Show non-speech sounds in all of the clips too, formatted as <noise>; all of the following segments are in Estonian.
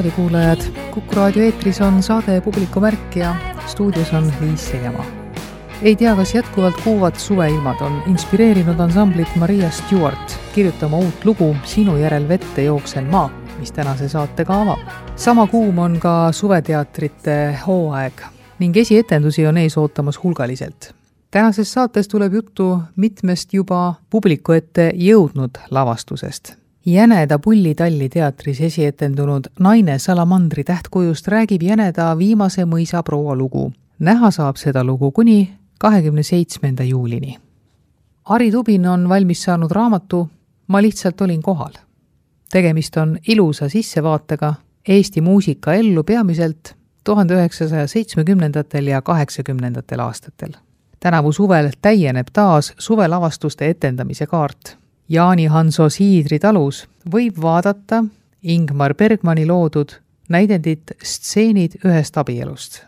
raadiokuulajad! Kuku raadio eetris on saade Publiku märk ja stuudios on Liis Seljamaa. ei tea, kas jätkuvalt kuuvad suveilmad on inspireerinud ansamblit Maria Stewart kirjutama uut lugu Sinu järel vette jooksen ma, mis tänase saate ka avab. sama kuum on ka suveteatrite hooaeg ning esietendusi on ees ootamas hulgaliselt tänases saates tuleb juttu mitmest juba publiku ette jõudnud lavastusest Jäneda Pullitalli teatris esietendunud Naine salamandri tähtkujust räägib Jäneda viimase mõisa proua lugu. näha saab seda lugu kuni kahekümne seitsmenda juulini. Ari Tubin on valmis saanud raamatu Ma lihtsalt olin kohal. tegemist on ilusa sissevaatega Eesti muusika ellu peamiselt tuhande üheksasaja seitsmekümnendatel ja kaheksakümnendatel aastatel. tänavu suvel täieneb taas suvelavastuste etendamise kaart Jaani Hanso Siidri talus võib vaadata Ingmar Bergmani loodud näidendit Stseenid ühest abielust.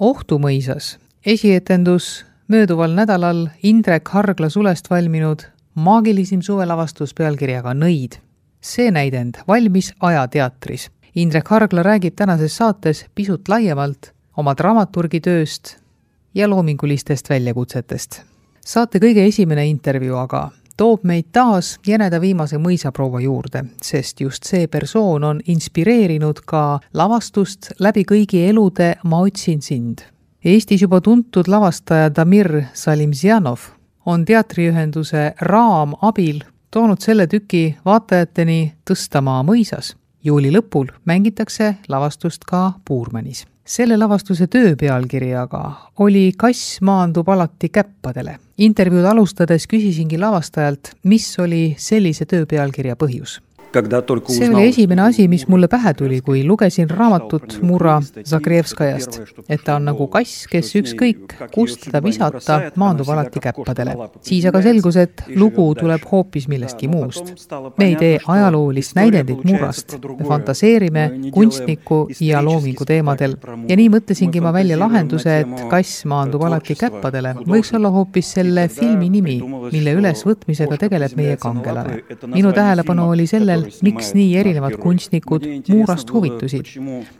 Ohtu mõisas esietendus mööduval nädalal Indrek Hargla sulest valminud maagilisim suvelavastus pealkirjaga Nõid. see näidend valmis Ajateatris. Indrek Hargla räägib tänases saates pisut laiemalt oma dramaturgi tööst ja loomingulistest väljakutsetest. saate kõige esimene intervjuu aga toob meid taas Jäneda viimase mõisaproua juurde, sest just see persoon on inspireerinud ka lavastust Läbi kõigi elude ma otsin sind. Eestis juba tuntud lavastaja Damir Salimzjanov on teatriühenduse Raam abil toonud selle tüki vaatajateni Tõstamaa mõisas. juuli lõpul mängitakse lavastust ka Puurmanis selle lavastuse töö pealkiri aga oli Kass maandub alati käppadele. intervjuud alustades küsisingi lavastajalt, mis oli sellise töö pealkirja põhjus see oli esimene asi, mis mulle pähe tuli, kui lugesin raamatut Murra Zagrevskajast, et ta on nagu kass, kes ükskõik kust teda visata, maandub alati käppadele. siis aga selgus, et lugu tuleb hoopis millestki muust. me ei tee ajaloolist näidendit Murrast, me fantaseerime kunstniku ja loomingu teemadel ja nii mõtlesingi ma välja lahenduse, et kass maandub alati käppadele, võiks olla hoopis selle filmi nimi, mille ülesvõtmisega tegeleb meie kangelane. minu tähelepanu oli sellel, miks nii erinevad kunstnikud Muurast huvitusid.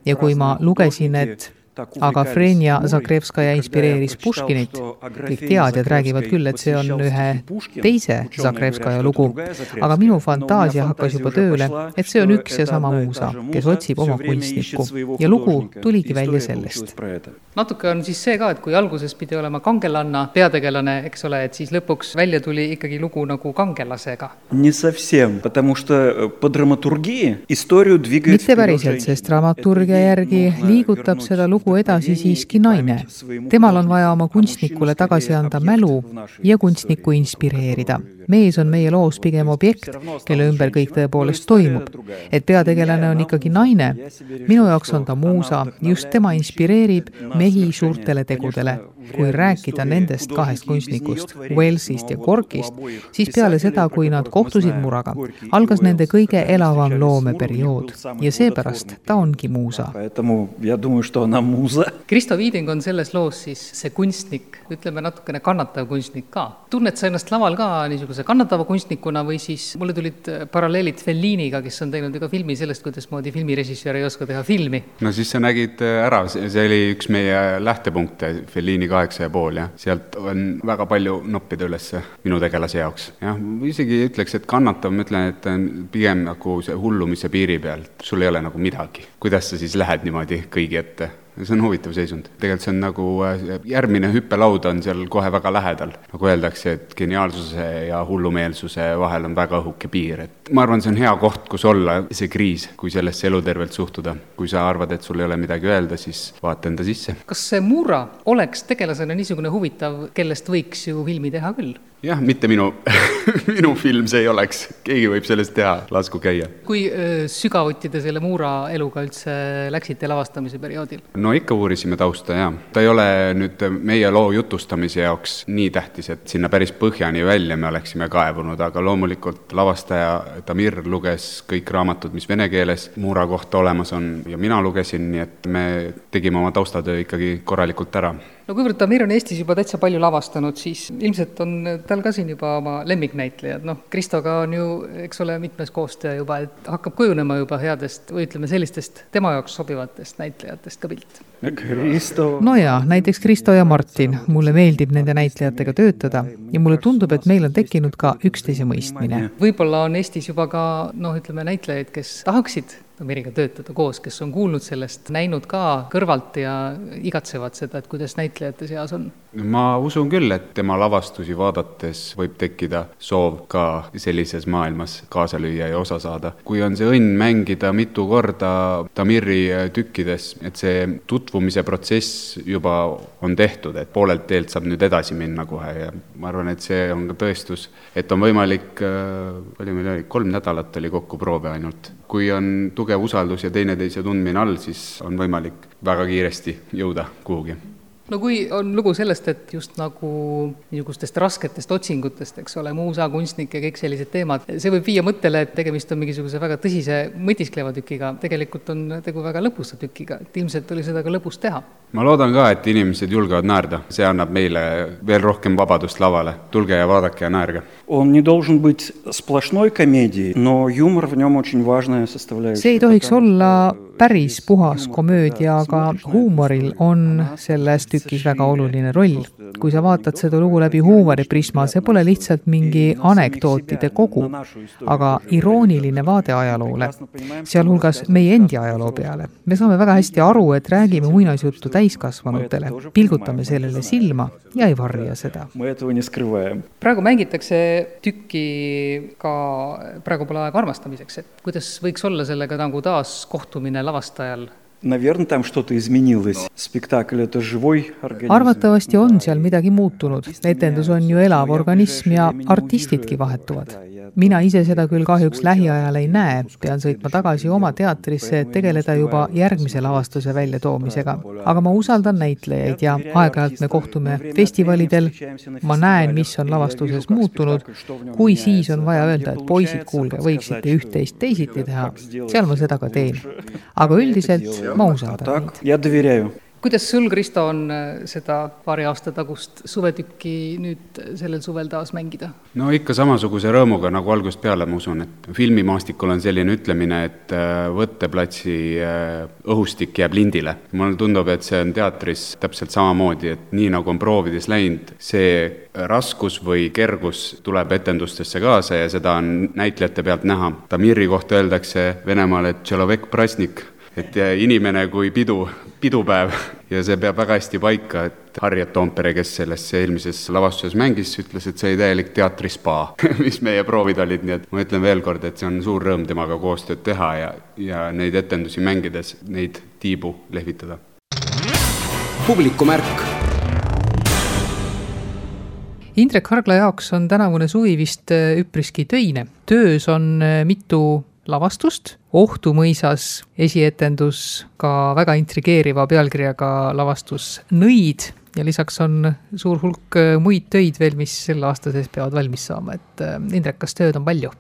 Ja kui ma lugesin, et aga Frenja Zagrebskaja inspireeris Puškinit. kõik teadjad räägivad küll, et see on ühe teise Zagrebskaja lugu, aga minu fantaasia hakkas juba tööle, et see on üks ja sama muusa, kes otsib oma kunstnikku. Ja lugu tuligi välja sellest. natuke on siis see ka, et kui alguses pidi olema kangelanna peategelane, eks ole, et siis lõpuks välja tuli ikkagi lugu nagu kangelasega. mitte päriselt, sest dramaturgia järgi liigutab seda lugu edasi siiski naine. temal on vaja oma kunstnikule tagasi anda mälu ja kunstnikku inspireerida mees on meie loos pigem objekt, kelle ümber kõik tõepoolest toimub. et peategelane on ikkagi naine. minu jaoks on ta muusa, just tema inspireerib mehi suurtele tegudele. kui rääkida nendest kahest kunstnikust, Wellsist ja Corkist, siis peale seda, kui nad kohtusid Muraga, algas nende kõige elavam loomeperiood ja seepärast ta ongi muusa. Kristo Viiding on selles loos siis see kunstnik, ütleme natukene kannatav kunstnik ka. tunned sa ennast laval ka niisuguse niisuguse kannatava kunstnikuna või siis mulle tulid äh, paralleelid Felliniga, kes on teinud ju ka filmi sellest, kuidasmoodi filmirežissöör ei oska teha filmi. no siis sa nägid äh, ära, see oli üks meie lähtepunkte, Fellini kaheksa ja pool, jah. sealt on väga palju noppida üles minu tegelase jaoks, jah. isegi ütleks, et kannatav, ma ütlen, et pigem nagu see hullumise piiri peal, et sul ei ole nagu midagi. kuidas sa siis lähed niimoodi kõigi ette? See on huvitav seisund. tegelikult see on nagu, äh, järgmine hüppelaud on seal kohe väga lähedal. nagu öeldakse, et geniaalsuse ja hullumeelsuse vahel on väga õhuke piir, et ma arvan, see on hea koht, kus olla, see kriis, kui sellesse elutervelt suhtuda. kui sa arvad, et sul ei ole midagi öelda, siis vaata enda sisse. kas see Mura oleks tegelasena niisugune huvitav, kellest võiks ju filmi teha küll? Jah, mitte minu <laughs> minu film see ei oleks, keegi võib sellest teha, lasku käia. kui öö, sügavuti te selle Muura eluga üldse läksite lavastamise perioodil? no ikka uurisime tausta, jaa. ta ei ole nüüd meie loo jutustamise jaoks nii tähtis, et sinna päris põhjani välja me oleksime kaevunud, aga loomulikult lavastaja Damir luges kõik raamatud, mis vene keeles Muura kohta olemas on ja mina lugesin, nii et me tegime oma taustatöö ikkagi korralikult ära no kuivõrd Damir on Eestis juba täitsa palju lavastanud, siis ilmselt on tal ka siin juba oma lemmiknäitlejad, noh, Kristoga on ju, eks ole, mitmes koostöö juba, et hakkab kujunema juba headest või ütleme, sellistest tema jaoks sobivatest näitlejatest ka pilt. Kristo. no jaa, näiteks Kristo ja Martin, mulle meeldib nende näitlejatega töötada ja mulle tundub, et meil on tekkinud ka üksteise mõistmine. võib-olla on Eestis juba ka noh, ütleme näitlejaid, kes tahaksid Ameriga töötada koos, kes on kuulnud sellest, näinud ka kõrvalt ja igatsevad seda, et kuidas näitlejate seas on? Ma usun küll, et tema lavastusi vaadates võib tekkida soov ka sellises maailmas kaasa lüüa ja osa saada. kui on see õnn mängida mitu korda Tamiri tükkides, et see tutvumise protsess juba on tehtud, et poolelt teelt saab nüüd edasi minna kohe ja ma arvan, et see on ka tõestus, et on võimalik, palju meil oli, kolm nädalat oli kokku proove ainult. kui on tugev usaldus ja teineteise tundmine all, siis on võimalik väga kiiresti jõuda kuhugi no kui on lugu sellest, et just nagu niisugustest rasketest otsingutest, eks ole, muusakunstnik ja kõik sellised teemad, see võib viia mõttele, et tegemist on mingisuguse väga tõsise mõtiskleva tükiga, tegelikult on tegu väga lõbusa tükiga, et ilmselt oli seda ka lõbus teha. ma loodan ka, et inimesed julgevad naerda, see annab meile veel rohkem vabadust lavale, tulge ja vaadake ja naerge. Он не должен быть сплошной комедией, но юмор в нем очень важная составляющая. see ei tohiks olla päris puhas komöödia, aga huumoril on selles tükis väga oluline roll. kui sa vaatad seda lugu läbi huumoriprisma, see pole lihtsalt mingi anekdootide kogu, aga irooniline vaade ajaloole, sealhulgas meie endi ajaloo peale. me saame väga hästi aru, et räägime muinasjuttu täiskasvanutele, pilgutame sellele silma ja ei varja seda. praegu mängitakse tükki ka, praegu pole aega armastamiseks, et kuidas võiks olla sellega nagu taas kohtumine lavastajal arvatavasti on seal midagi muutunud, etendus on ju elav organism ja artistidki vahetuvad mina ise seda küll kahjuks lähiajal ei näe, pean sõitma tagasi oma teatrisse, et tegeleda juba järgmise lavastuse väljatoomisega. aga ma usaldan näitlejaid ja aeg-ajalt me kohtume festivalidel, ma näen, mis on lavastuses muutunud, kui siis on vaja öelda, et poisid, kuulge, võiksite üht-teist teisiti teha, seal ma seda ka teen. aga üldiselt ma usaldan neid. Kuidas sul, Kristo, on äh, seda paari aasta tagust suvetükki nüüd sellel suvel taas mängida? no ikka samasuguse rõõmuga nagu algusest peale, ma usun, et filmimaastikul on selline ütlemine, et äh, võtteplatsi äh, õhustik jääb lindile. mulle tundub, et see on teatris täpselt samamoodi, et nii nagu on proovides läinud, see raskus või kergus tuleb etendustesse kaasa ja seda on näitlejate pealt näha. Tamiri kohta öeldakse Venemaal, et tšelovek prasnik et inimene kui pidu, pidupäev ja see peab väga hästi paika, et Harriet Toompere, kes selles eelmises lavastuses mängis, ütles, et see oli täielik teatrispa <laughs> mis meie proovid olid, nii et ma ütlen veel kord, et see on suur rõõm temaga koostööd teha ja, ja neid etendusi mängides neid tiibu lehvitada. publikumärk Indrek Hargla jaoks on tänavune suvi vist üpriski töine. töös on mitu lavastust, Ohtu mõisas esietendus ka väga intrigeeriva pealkirjaga lavastus Nõid ja lisaks on suur hulk muid töid veel, mis selle aasta sees peavad valmis saama, et Indrek, kas tööd on palju?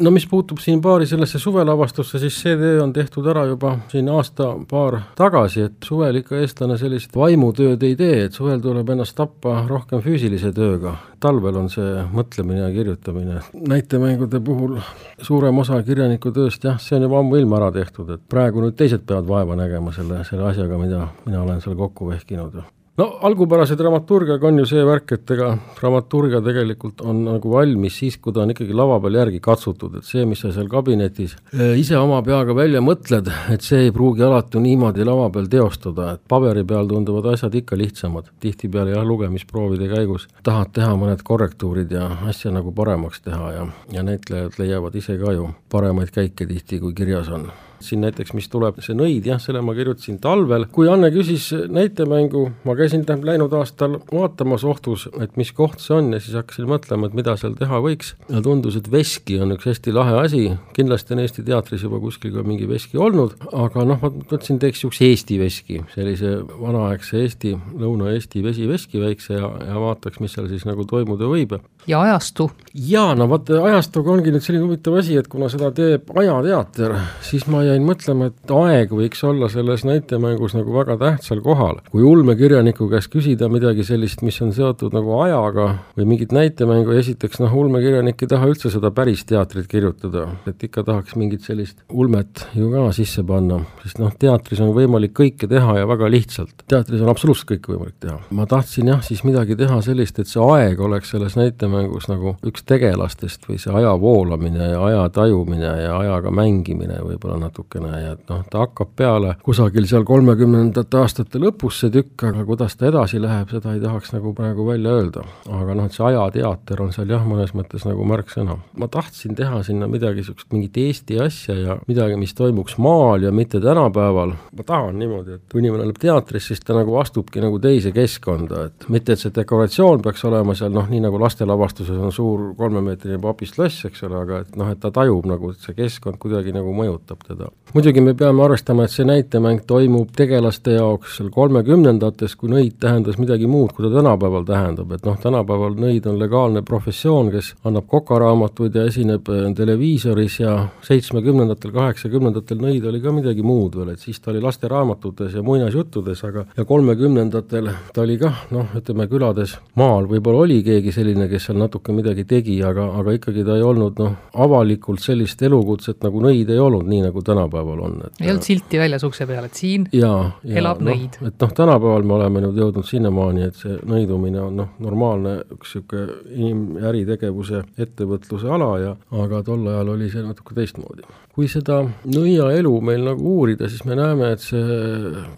No mis puutub siin paari sellesse suvelavastusse, siis see töö on tehtud ära juba siin aasta-paar tagasi, et suvel ikka eestlane sellist vaimutööd ei tee, et suvel tuleb ennast tappa rohkem füüsilise tööga. talvel on see mõtlemine ja kirjutamine. näitemängude puhul suurem osa kirjaniku tööst jah, see on juba ammuilma ära tehtud, et praegu nüüd teised peavad vaeva nägema selle, selle asjaga, mida mina olen seal kokku vehkinud no algupärase dramaturgiaga on ju see värk, et ega dramaturgia tegelikult on nagu valmis siis, kui ta on ikkagi lava peal järgi katsutud, et see, mis sa seal kabinetis ise oma peaga välja mõtled, et see ei pruugi alati niimoodi lava peal teostada, et paberi peal tunduvad asjad ikka lihtsamad. tihtipeale jah, lugemisproovide käigus tahad teha mõned korrektuurid ja asja nagu paremaks teha ja, ja näitlejad leiavad ise ka ju paremaid käike tihti, kui kirjas on siin näiteks, mis tuleb, see nõid, jah, selle ma kirjutasin talvel, kui Anne küsis näitemängu, ma käisin tähendab läinud aastal vaatamas Ohtus, et mis koht see on ja siis hakkasin mõtlema, et mida seal teha võiks ja tundus, et veski on üks hästi lahe asi, kindlasti on Eesti teatris juba kuskil ka mingi veski olnud, aga noh, ma mõtlesin, teeks niisuguse Eesti veski, sellise vanaaegse Eesti, Lõuna-Eesti vesiveski väikse ja, ja vaataks, mis seal siis nagu toimuda võib. ja ajastu. jaa, no vot ajastuga ongi nüüd selline huvitav asi, et kuna seda teeb Ajateater, siis ma jäin mõtlema, et aeg võiks olla selles näitemängus nagu väga tähtsal kohal. kui ulmekirjaniku käest küsida midagi sellist, mis on seotud nagu ajaga või mingit näitemängu, esiteks noh, ulmekirjanik ei taha üldse seda päris teatrit kirjutada, et ikka tahaks mingit sellist ulmet ju ka sisse panna, sest noh, teatris on võimalik kõike teha ja väga lihtsalt. teatris on absoluutselt kõike võimalik teha. ma tahtsin jah, siis midagi teha sellist, et see aeg oleks selles näitemängus nagu üks tegelastest või see aja voolamine ja aja tajumine ja ajaga mängimine võib-olla natuke natukene ja et noh, ta hakkab peale kusagil seal kolmekümnendate aastate lõpus see tükk, aga kuidas ta edasi läheb, seda ei tahaks nagu praegu välja öelda. aga noh, et see ajateater on seal jah, mõnes mõttes nagu märksõna. ma tahtsin teha sinna midagi niisugust, mingit Eesti asja ja midagi, mis toimuks maal ja mitte tänapäeval. ma tahan niimoodi, et kui inimene läheb teatrisse, siis ta nagu astubki nagu teise keskkonda, et mitte, et see dekoratsioon peaks olema seal noh, nii nagu lastelavastuses on suur kolmemeetrine papislass, eks ole, aga et noh, et ta tajub nagu, et see keskkond kuidagi nagu mõjutab teda muidugi me peame arvestama, et see näitemäng toimub tegelaste jaoks seal kolmekümnendates, kui nõid tähendas midagi muud, kui ta tänapäeval tähendab, et noh, tänapäeval nõid on legaalne professioon, kes annab kokaraamatuid ja esineb äh, televiisoris ja seitsmekümnendatel, kaheksakümnendatel nõid oli ka midagi muud veel, et siis ta oli lasteraamatutes ja muinasjuttudes, aga ja kolmekümnendatel ta oli kah noh, ütleme külades, maal. Võib-olla oli keegi selline, kes seal natuke midagi tegi, aga, aga ikkagi ta ei olnud noh, avalikult sellist elukutset nagu nõid ei olnud, nii nagu tänapäeval on. ei olnud silti väljas ukse peal, et siin ja, ja, elab no, nõid. et noh, tänapäeval me oleme nüüd jõudnud sinnamaani, et see nõidumine on noh, normaalne üks niisugune inim- äritegevuse ettevõtluse ala ja aga tol ajal oli see natuke teistmoodi. Kui seda nõiaelu meil nagu uurida, siis me näeme, et see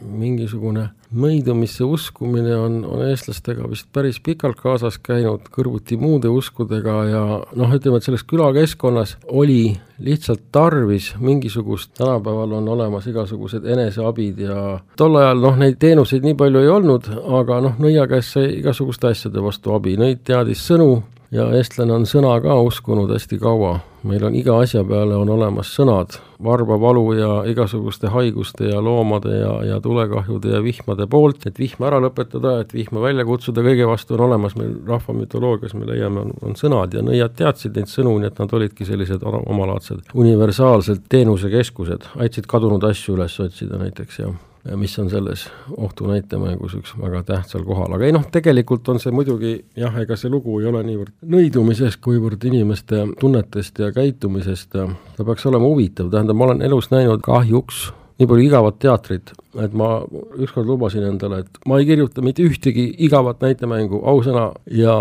mingisugune nõidumisse uskumine on, on eestlastega vist päris pikalt kaasas käinud, kõrvuti muude uskudega ja noh, ütleme, et selles külakeskkonnas oli lihtsalt tarvis mingisugust, tänapäeval on olemas igasugused eneseabid ja tol ajal noh, neid teenuseid nii palju ei olnud, aga noh, nõia käest sai igasuguste asjade vastu abi, nõid teadis sõnu ja eestlane on sõna ka uskunud hästi kaua. meil on iga asja peale on olemas sõnad, varbavalu ja igasuguste haiguste ja loomade ja, ja tulekahjude ja vihmade poolt, et vihma ära lõpetada, et vihma välja kutsuda, kõige vastu on olemas meil rahvamütoloogias, me leiame, on, on sõnad ja nõiad teadsid neid sõnu, nii et nad olidki sellised omalaadsed universaalsed teenusekeskused, aitasid kadunud asju üles otsida näiteks ja mis on selles ohtu näitemängus üks väga tähtsal kohal, aga ei noh, tegelikult on see muidugi jah, ega see lugu ei ole niivõrd nõidumisest, kuivõrd inimeste tunnetest ja käitumisest, ta peaks olema huvitav, tähendab, ma olen elus näinud kahjuks nii palju igavat teatrit, et ma ükskord lubasin endale, et ma ei kirjuta mitte ühtegi igavat näitemängu, ausõna, ja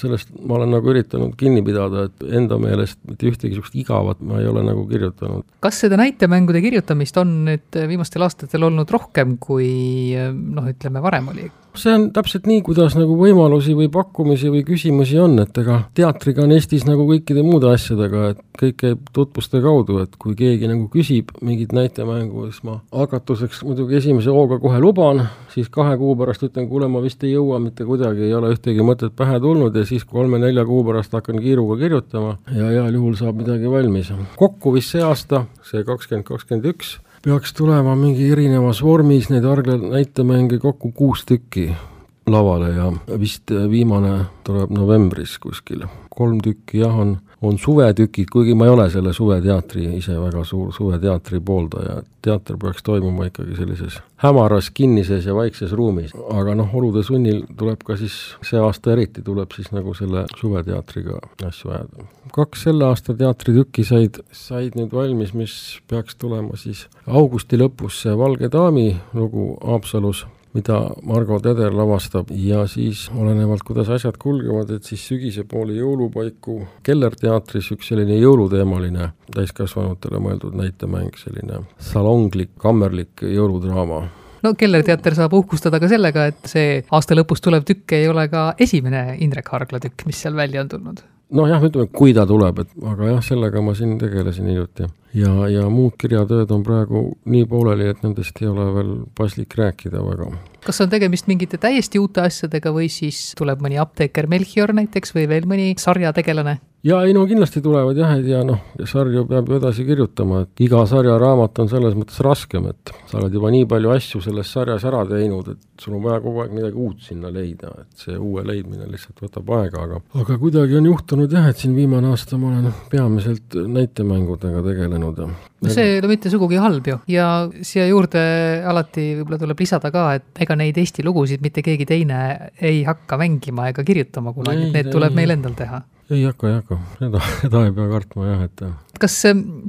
sellest ma olen nagu üritanud kinni pidada, et enda meelest mitte ühtegi niisugust igavat ma ei ole nagu kirjutanud. kas seda näitemängude kirjutamist on nüüd viimastel aastatel olnud rohkem, kui noh, ütleme varem oli? see on täpselt nii, kuidas nagu võimalusi või pakkumisi või küsimusi on, et ega teatriga on Eestis nagu kõikide muude asjadega, et kõik käib tutvuste kaudu, et kui keegi nagu küsib mingit näitemängu, siis ma hakatuseks muidugi esimese hooga kohe luban, siis kahe kuu pärast ütlen, kuule, ma vist ei jõua mitte kuidagi, ei ole ühtegi mõtet pähe tulnud ja siis kolme-nelja kuu pärast hakkan kiiruga kirjutama ja heal juhul saab midagi valmis. kokku vist see aasta, see kakskümmend kakskümmend üks, peaks tulema mingi erinevas vormis neid arglenäitemänge kokku kuus tükki lavale ja vist viimane tuleb novembris kuskil. kolm tükki jah, on on suvetükid, kuigi ma ei ole selle suveteatri ise väga suur suveteatri pooldaja, et teater peaks toimuma ikkagi sellises hämaras, kinnises ja vaikses ruumis. aga noh, olude sunnil tuleb ka siis, see aasta eriti tuleb siis nagu selle suveteatriga asju ajada. kaks selle aasta teatritükki said, said nüüd valmis, mis peaks tulema siis augusti lõpus, see Valge daami lugu Haapsalus mida Margo Teder lavastab. Ja siis olenevalt, kuidas asjad kulgevad, et siis sügise poole jõulupaiku. Kellerteatris üks selline jõuluteemaline täiskasvanutele mõeldud näitemäng, selline salonglik, kammerlik jõuludraama. No Kellerteater saab uhkustada ka sellega, et see aasta lõpus tulev tükk ei ole ka esimene Indrek Hargla tükk, mis seal välja on tulnud nojah, ütleme, kui ta tuleb, et aga jah, sellega ma siin tegelesin hiljuti. ja, ja muud kirjatööd on praegu nii pooleli, et nendest ei ole veel paslik rääkida väga. kas on tegemist mingite täiesti uute asjadega või siis tuleb mõni apteeker Melchior näiteks või veel mõni sarjategelane? Ja ei no kindlasti tulevad jah, et ja noh, sarju peab ju edasi kirjutama, et iga sarjaraamat on selles mõttes raskem, et sa oled juba nii palju asju selles sarjas ära teinud, et sul on vaja kogu aeg midagi uut sinna leida, et see uue leidmine lihtsalt võtab aega, aga aga kuidagi on juhtunud jah, et siin viimane aasta ma olen peamiselt näitemängudega tegelenud ja no see ei ole mitte sugugi halb ju. Ja siia juurde alati võib-olla tuleb lisada ka, et ega neid Eesti lugusid mitte keegi teine ei hakka mängima ega kirjutama kunagi, need tuleb meil endal teha ei hakka, ei hakka, seda, <laughs> seda ei pea kartma jah, et kas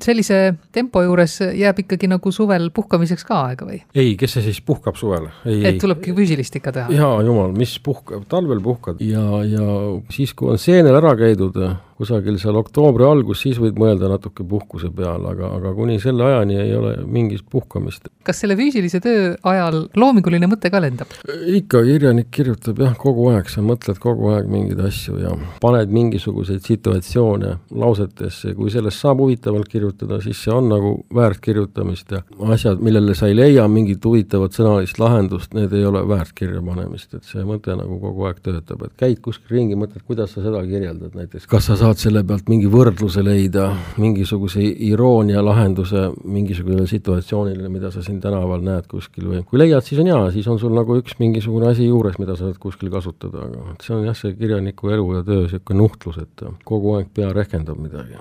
sellise tempo juures jääb ikkagi nagu suvel puhkamiseks ka aega või? ei, kes see siis puhkab suvel? et tulebki füüsilist ikka teha? jaa, jumal, mis puhkab, talvel puhkad ja, ja siis, kui on seenel ära käidud kusagil seal oktoobri algus, siis võid mõelda natuke puhkuse peale, aga, aga kuni selle ajani ei ole mingit puhkamist. kas selle füüsilise töö ajal loominguline mõte ka lendab? ikka, kirjanik kirjutab jah, kogu aeg, sa mõtled kogu aeg mingeid asju ja paned mingisuguseid situatsioone lausetesse, kui sellest saab huvitavalt kirjutada, siis see on nagu väärt kirjutamist ja asjad, millele sa ei leia mingit huvitavat sõnalist lahendust, need ei ole väärt kirja panemist, et see mõte nagu kogu aeg töötab, et käid kuskil ringi, mõtled, kuidas sa seda kirjeldad näiteks, kas sa saad selle pealt mingi võrdluse leida, mingisuguse iroonia lahenduse mingisugusele situatsioonile, mida sa siin tänaval näed kuskil või kui leiad, siis on hea, siis on sul nagu üks mingisugune asi juures, mida sa saad kuskil kasutada, aga see on jah, see kirjaniku elu ja töö niisugune nuhtlus, et kogu aeg pea rehkendab midagi.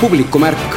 Publikumärk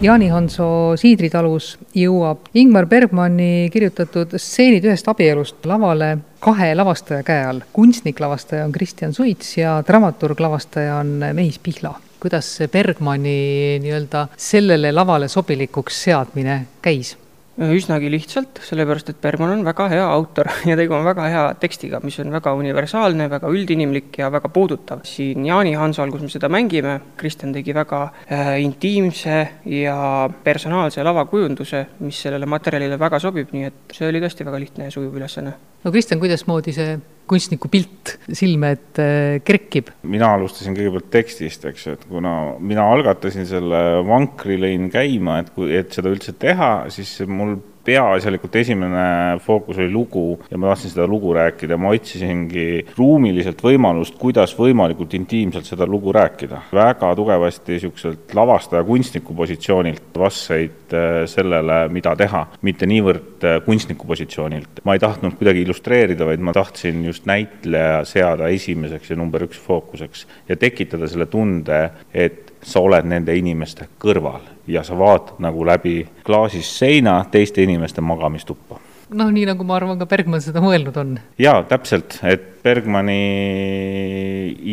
Jaani Hanso Siidritalus jõuab Ingmar Bergmanni kirjutatud stseenid ühest abielust lavale kahe lavastaja käe all. kunstnik lavastaja on Kristjan Suits ja dramaturg lavastaja on Mehis Pihla. kuidas Bergmanni nii-öelda sellele lavale sobilikuks seadmine käis? Üsnagi lihtsalt, sellepärast et Bergman on väga hea autor <laughs> ja tegu on väga hea tekstiga, mis on väga universaalne, väga üldinimlik ja väga puudutav. siin Jaani Hansol, kus me seda mängime, Kristjan tegi väga äh, intiimse ja personaalse lavakujunduse, mis sellele materjalile väga sobib, nii et see oli tõesti väga lihtne ja sujuv ülesanne. no Kristjan, kuidasmoodi see kunstniku pilt silme ette kerkib? mina alustasin kõigepealt tekstist, eks ju, et kuna mina algatasin selle vankri lõin käima, et kui, et seda üldse teha, siis mul peaasjalikult esimene fookus oli lugu ja ma tahtsin seda lugu rääkida, ma otsisingi ruumiliselt võimalust, kuidas võimalikult intiimselt seda lugu rääkida. väga tugevasti niisuguselt lavastaja kunstniku positsioonilt vassaid äh, sellele, mida teha, mitte niivõrd äh, kunstniku positsioonilt. ma ei tahtnud kuidagi illustreerida, vaid ma tahtsin just näitleja seada esimeseks ja number üks fookuseks ja tekitada selle tunde, et sa oled nende inimeste kõrval ja sa vaatad nagu läbi klaasist seina teiste inimeste magamistuppa. noh, nii nagu ma arvan, ka Bergman seda mõelnud on. jaa, täpselt, et Bergmani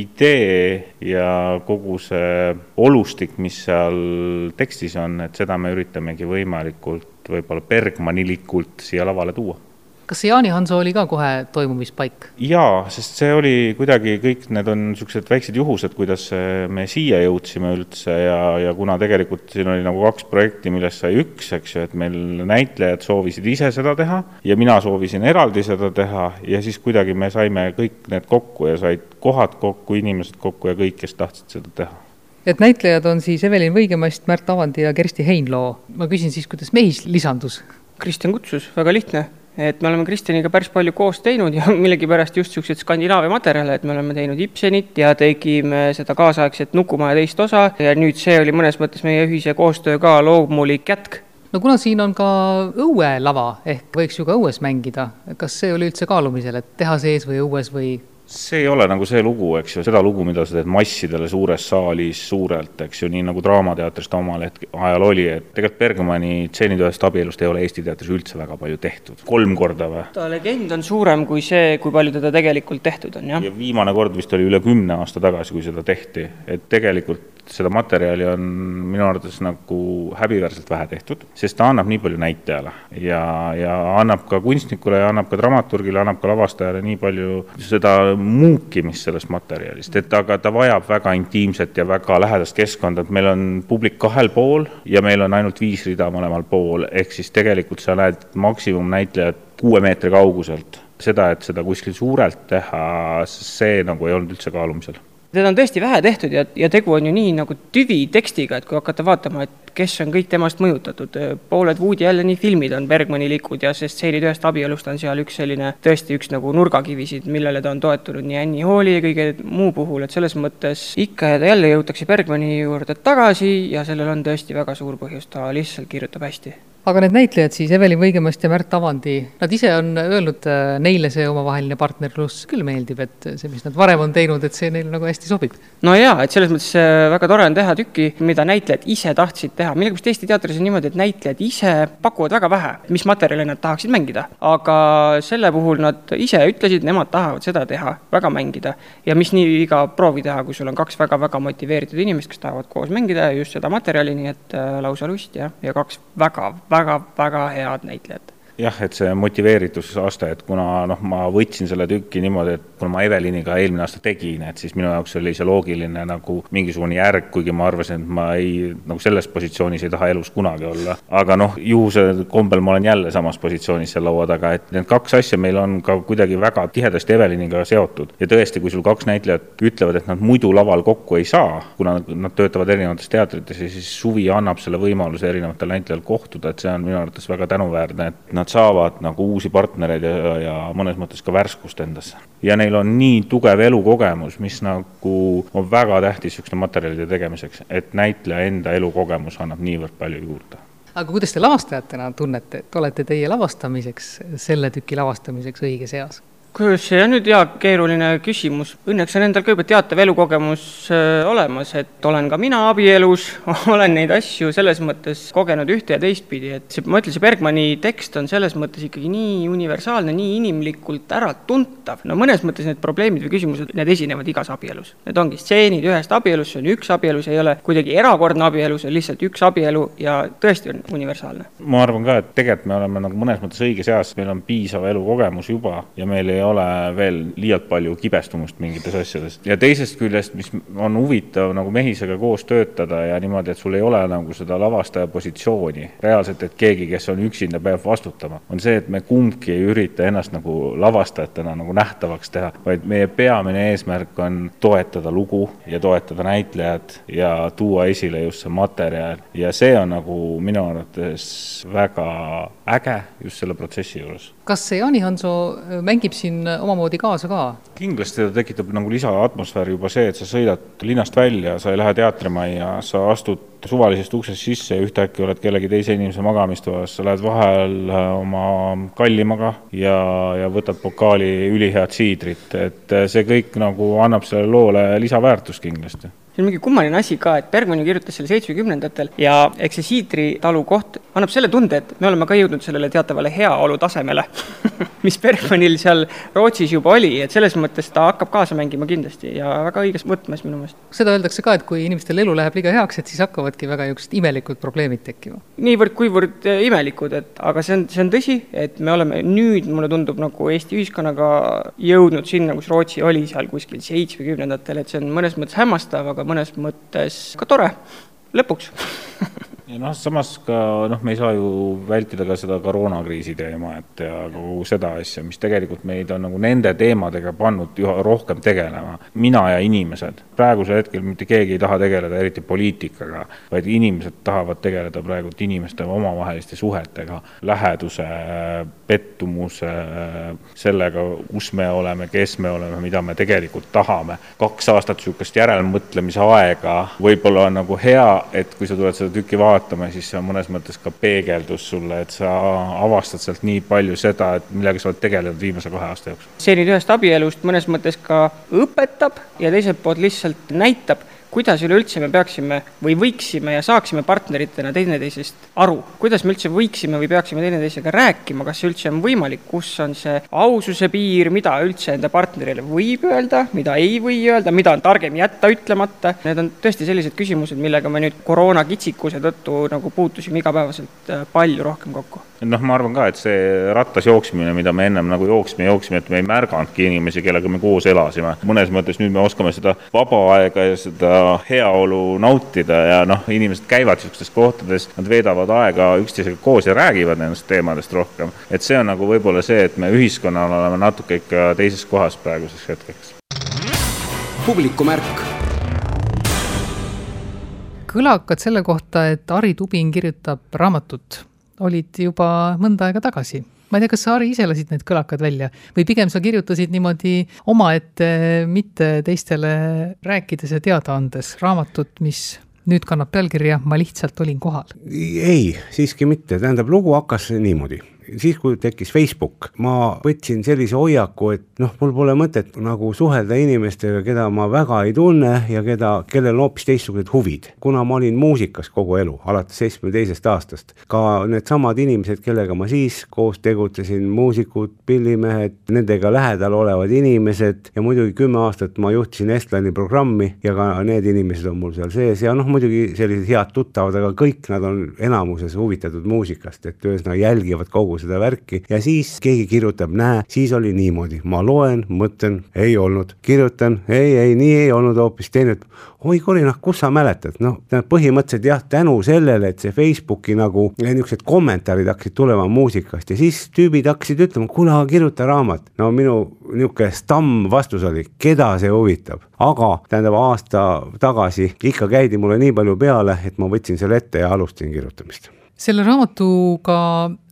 idee ja kogu see olustik, mis seal tekstis on, et seda me üritamegi võimalikult võib-olla Bergmanilikult siia lavale tuua kas see Jaani Hanso oli ka kohe toimumispaik? jaa, sest see oli kuidagi, kõik need on niisugused väiksed juhused, kuidas me siia jõudsime üldse ja, ja kuna tegelikult siin oli nagu kaks projekti, millest sai üks, eks ju, et meil näitlejad soovisid ise seda teha ja mina soovisin eraldi seda teha ja siis kuidagi me saime kõik need kokku ja said kohad kokku, inimesed kokku ja kõik, kes tahtsid seda teha et näitlejad on siis Evelin Võigemast, Märt Avandi ja Kersti Heinloo. ma küsin siis, kuidas Mehis lisandus? Kristjan kutsus, väga lihtne et me oleme Kristjaniga päris palju koos teinud ja <laughs> millegipärast just niisuguseid Skandinaavia materjale, et me oleme teinud Ibsenit ja tegime seda kaasaegset Nukumaja teist osa ja nüüd see oli mõnes mõttes meie ühise koostöö ka loomulik jätk. no kuna siin on ka õuelava, ehk võiks ju ka õues mängida, kas see oli üldse kaalumisel, et teha sees või õues või see ei ole nagu see lugu, eks ju, seda lugu, mida sa teed massidele suures saalis suurelt, eks ju, nii nagu Draamateatris ta omal hetk-, ajal oli, et tegelikult Bergmani Tseenid ühest abielust ei ole Eesti teatris üldse väga palju tehtud, kolm korda või? ta legend on suurem kui see, kui palju teda tegelikult tehtud on, jah. ja viimane kord vist oli üle kümne aasta tagasi, kui seda tehti, et tegelikult seda materjali on minu arvates nagu häbiväärselt vähe tehtud, sest ta annab nii palju näitlejale ja, ja annab ka kunstnikule ja annab ka dramaturgile, annab ka lavastajale nii palju seda muukimist sellest materjalist, et aga ta vajab väga intiimset ja väga lähedast keskkonda, et meil on publik kahel pool ja meil on ainult viis rida mõlemal pool, ehk siis tegelikult sa näed maksimumnäitlejat kuue meetri kauguselt. Seda, et seda kuskil suurelt teha, see nagu ei olnud üldse kaalumisel teda on tõesti vähe tehtud ja, ja tegu on ju nii nagu tüvitekstiga, et kui hakata vaatama, et kes on kõik temast mõjutatud, pooled Woody Alleni filmid on Bergmanilikud ja see stseenid ühest abielust on seal üks selline tõesti üks nagu nurgakivisid, millele ta on toetunud nii Annie Halli ja kõige muu puhul, et selles mõttes ikka ja jälle jõutakse Bergmani juurde tagasi ja sellel on tõesti väga suur põhjus, ta lihtsalt kirjutab hästi aga need näitlejad siis, Evelin Võigemast ja Märt Avandi, nad ise on öelnud, äh, neile see omavaheline partnerlus küll meeldib, et see, mis nad varem on teinud, et see neile nagu hästi sobib. no jaa, et selles mõttes äh, väga tore on teha tükki, mida näitlejad ise tahtsid teha, millegipärast Eesti teatris on niimoodi, et näitlejad ise pakuvad väga vähe, mis materjali nad tahaksid mängida. aga selle puhul nad ise ütlesid, nemad tahavad seda teha, väga mängida. ja mis nii viga proovi teha, kui sul on kaks väga-väga motiveeritud inimest, kes tahavad koos mängida ja just seda materjali, nii et äh, lausa lust jah, ja kaks väga, väga väga-väga head näitlejat jah, et see motiveeritusaste, et kuna noh, ma võtsin selle tüki niimoodi, et kuna ma Eveliniga eelmine aasta tegin, et siis minu jaoks oli see loogiline nagu mingisugune järg, kuigi ma arvasin, et ma ei, nagu selles positsioonis ei taha elus kunagi olla. aga noh, juhuse kombel ma olen jälle samas positsioonis seal laua taga, et need kaks asja meil on ka kuidagi väga tihedasti Eveliniga seotud. ja tõesti, kui sul kaks näitlejat ütlevad, et nad muidu laval kokku ei saa, kuna nad töötavad erinevates teatrites ja siis suvi annab selle võimaluse erinevatel näitlejatel kohtuda, et see on minu arvates väga tänuväärne, et nad nad saavad nagu uusi partnereid ja, ja mõnes mõttes ka värskust endasse. ja neil on nii tugev elukogemus, mis nagu on väga tähtis niisuguste materjalide tegemiseks, et näitleja enda elukogemus annab niivõrd palju juurde aga kuidas te lavastajatena tunnete, et olete teie lavastamiseks, selle tüki lavastamiseks õiges eas? See on nüüd hea keeruline küsimus, õnneks on endal kõigepealt teatav elukogemus äh, olemas, et olen ka mina abielus <laughs> olen neid asju selles mõttes kogenud ühte ja teistpidi, et see, ma ütlen, see Bergmani tekst on selles mõttes ikkagi nii universaalne, nii inimlikult äratuntav, no mõnes mõttes need probleemid või küsimused, need esinevad igas abielus. Need ongi stseenid ühest abielust, see on üks abielu, see ei ole kuidagi erakordne abielu, see on lihtsalt üks abielu ja tõesti on universaalne. ma arvan ka, et tegelikult me oleme nagu mõnes mõttes õiges eas, meil on piisav elukogemus juba ja meil ei ole veel liialt palju kibestumust mingites asjades. ja teisest küljest, mis on huvitav nagu mehisega koos töötada ja niimoodi, et sul ei ole nagu seda lavastaja positsiooni reaalselt, et keegi, kes on üksinda, peab vastutama, on see, et me kumbki ei ürita ennast nagu lavastajatena nagu nähtavaks teha, vaid meie peamine eesmärk on toetada lugu ja toetada näitlejat ja tuua esile just see materjal ja see on nagu minu arvates väga äge just selle protsessi juures. Kas see Jaani Hanso mängib siin omamoodi kaasa ka? kindlasti ta tekitab nagu lisaatmosfääri juba see, et sa sõidad linnast välja, sa ei lähe teatrimajja, sa astud suvalisest uksest sisse ja ühtäkki oled kellegi teise inimese magamistoas, sa lähed vahel äh, oma kallimaga ja, ja võtad pokaali ülihead siidrit, et see kõik nagu annab sellele loole lisaväärtust kindlasti. See on mingi kummaline asi ka, et Bergman ju kirjutas selle seitsmekümnendatel ja eks see Siidri talu koht annab selle tunde, et me oleme ka jõudnud sellele teatavale heaolu tasemele <laughs> mis Bergmanil seal Rootsis juba oli, et selles mõttes ta hakkab kaasa mängima kindlasti ja väga õiges võtmes minu meelest. seda öeldakse ka, et kui inimestel elu läheb liiga heaks, et siis hakkavadki väga niisugused imelikud probleemid tekkima. niivõrd-kuivõrd eh, imelikud, et aga see on, see on tõsi, et me oleme nüüd, mulle tundub, nagu Eesti ühiskonnaga jõudnud sinna, kus Rootsi oli seal kuskil seitsmekümnendatel, et see on mõnes mõttes hämmastav, aga mõnes mõttes ka tore, lõpuks <laughs> ja noh, samas ka noh, me ei saa ju vältida ka seda koroonakriisi teema, et ja kogu seda asja, mis tegelikult meid on nagu nende teemadega pannud üha rohkem tegelema. mina ja inimesed, praegusel hetkel mitte keegi ei taha tegeleda eriti poliitikaga, vaid inimesed tahavad tegeleda praegu inimeste omavaheliste suhetega, läheduse, pettumuse, sellega, kus me oleme, kes me oleme, mida me tegelikult tahame. kaks aastat niisugust järelmõtlemise aega võib-olla on nagu hea, et kui sa tuled seda tükki vaatama, vaatama, siis see on mõnes mõttes ka peegeldus sulle, et sa avastad sealt nii palju seda, et millega sa oled tegelenud viimase kahe aasta jooksul. see nüüd ühest abielust mõnes mõttes ka õpetab ja teiselt poolt lihtsalt näitab, kuidas üleüldse me peaksime või võiksime ja saaksime partneritena teineteisest aru, kuidas me üldse võiksime või peaksime teineteisega rääkima, kas see üldse on võimalik, kus on see aususe piir, mida üldse enda partnerile võib öelda, mida ei või öelda, mida on targem jätta ütlemata, need on tõesti sellised küsimused, millega me nüüd koroona kitsikuse tõttu nagu puutusime igapäevaselt äh, palju rohkem kokku noh, ma arvan ka, et see rattas jooksmine, mida me ennem nagu jooksme, jooksme, et me ei märganudki inimesi, kellega me koos elasime. mõnes mõttes nüüd me oskame seda vaba aega ja seda heaolu nautida ja noh, inimesed käivad niisugustes kohtades, nad veedavad aega üksteisega koos ja räägivad nendest teemadest rohkem. et see on nagu võib-olla see, et me ühiskonnana oleme natuke ikka teises kohas praeguseks hetkeks. publikumärk kõlakad selle kohta, et Ari Tubin kirjutab raamatut olid juba mõnda aega tagasi. Ma ei tea, kas sa, Ari, ise lasid need kõlakad välja või pigem sa kirjutasid niimoodi omaette, mitte teistele rääkides ja teada andes raamatut, mis nüüd kannab pealkirja Ma lihtsalt olin kohal. ei, siiski mitte, tähendab, lugu hakkas niimoodi siis, kui tekkis Facebook, ma võtsin sellise hoiaku, et noh, mul pole mõtet nagu suhelda inimestega, keda ma väga ei tunne ja keda, kellel on hoopis teistsugused huvid. kuna ma olin muusikas kogu elu, alates seitsmekümne teisest aastast, ka needsamad inimesed, kellega ma siis koos tegutsesin, muusikud, pillimehed, nendega lähedal olevad inimesed ja muidugi kümme aastat ma juhtisin Estlani programmi ja ka need inimesed on mul seal sees ja noh, muidugi sellised head tuttavad, aga kõik nad on enamuses huvitatud muusikast, et ühesõnaga jälgivad kogu kogu seda värki ja siis keegi kirjutab, näe, siis oli niimoodi, ma loen, mõtlen, ei olnud, kirjutan, ei, ei, nii ei olnud, hoopis teine, oi kurinah, kus sa mäletad, noh, põhimõtteliselt jah, tänu sellele, et see Facebooki nagu niisugused kommentaarid hakkasid tulema muusikast ja siis tüübid hakkasid ütlema, kuule, kirjuta raamat. no minu niisugune stamm vastus oli, keda see huvitab, aga tähendab aasta tagasi ikka käidi mulle nii palju peale, et ma võtsin selle ette ja alustasin kirjutamist. Selle raamatuga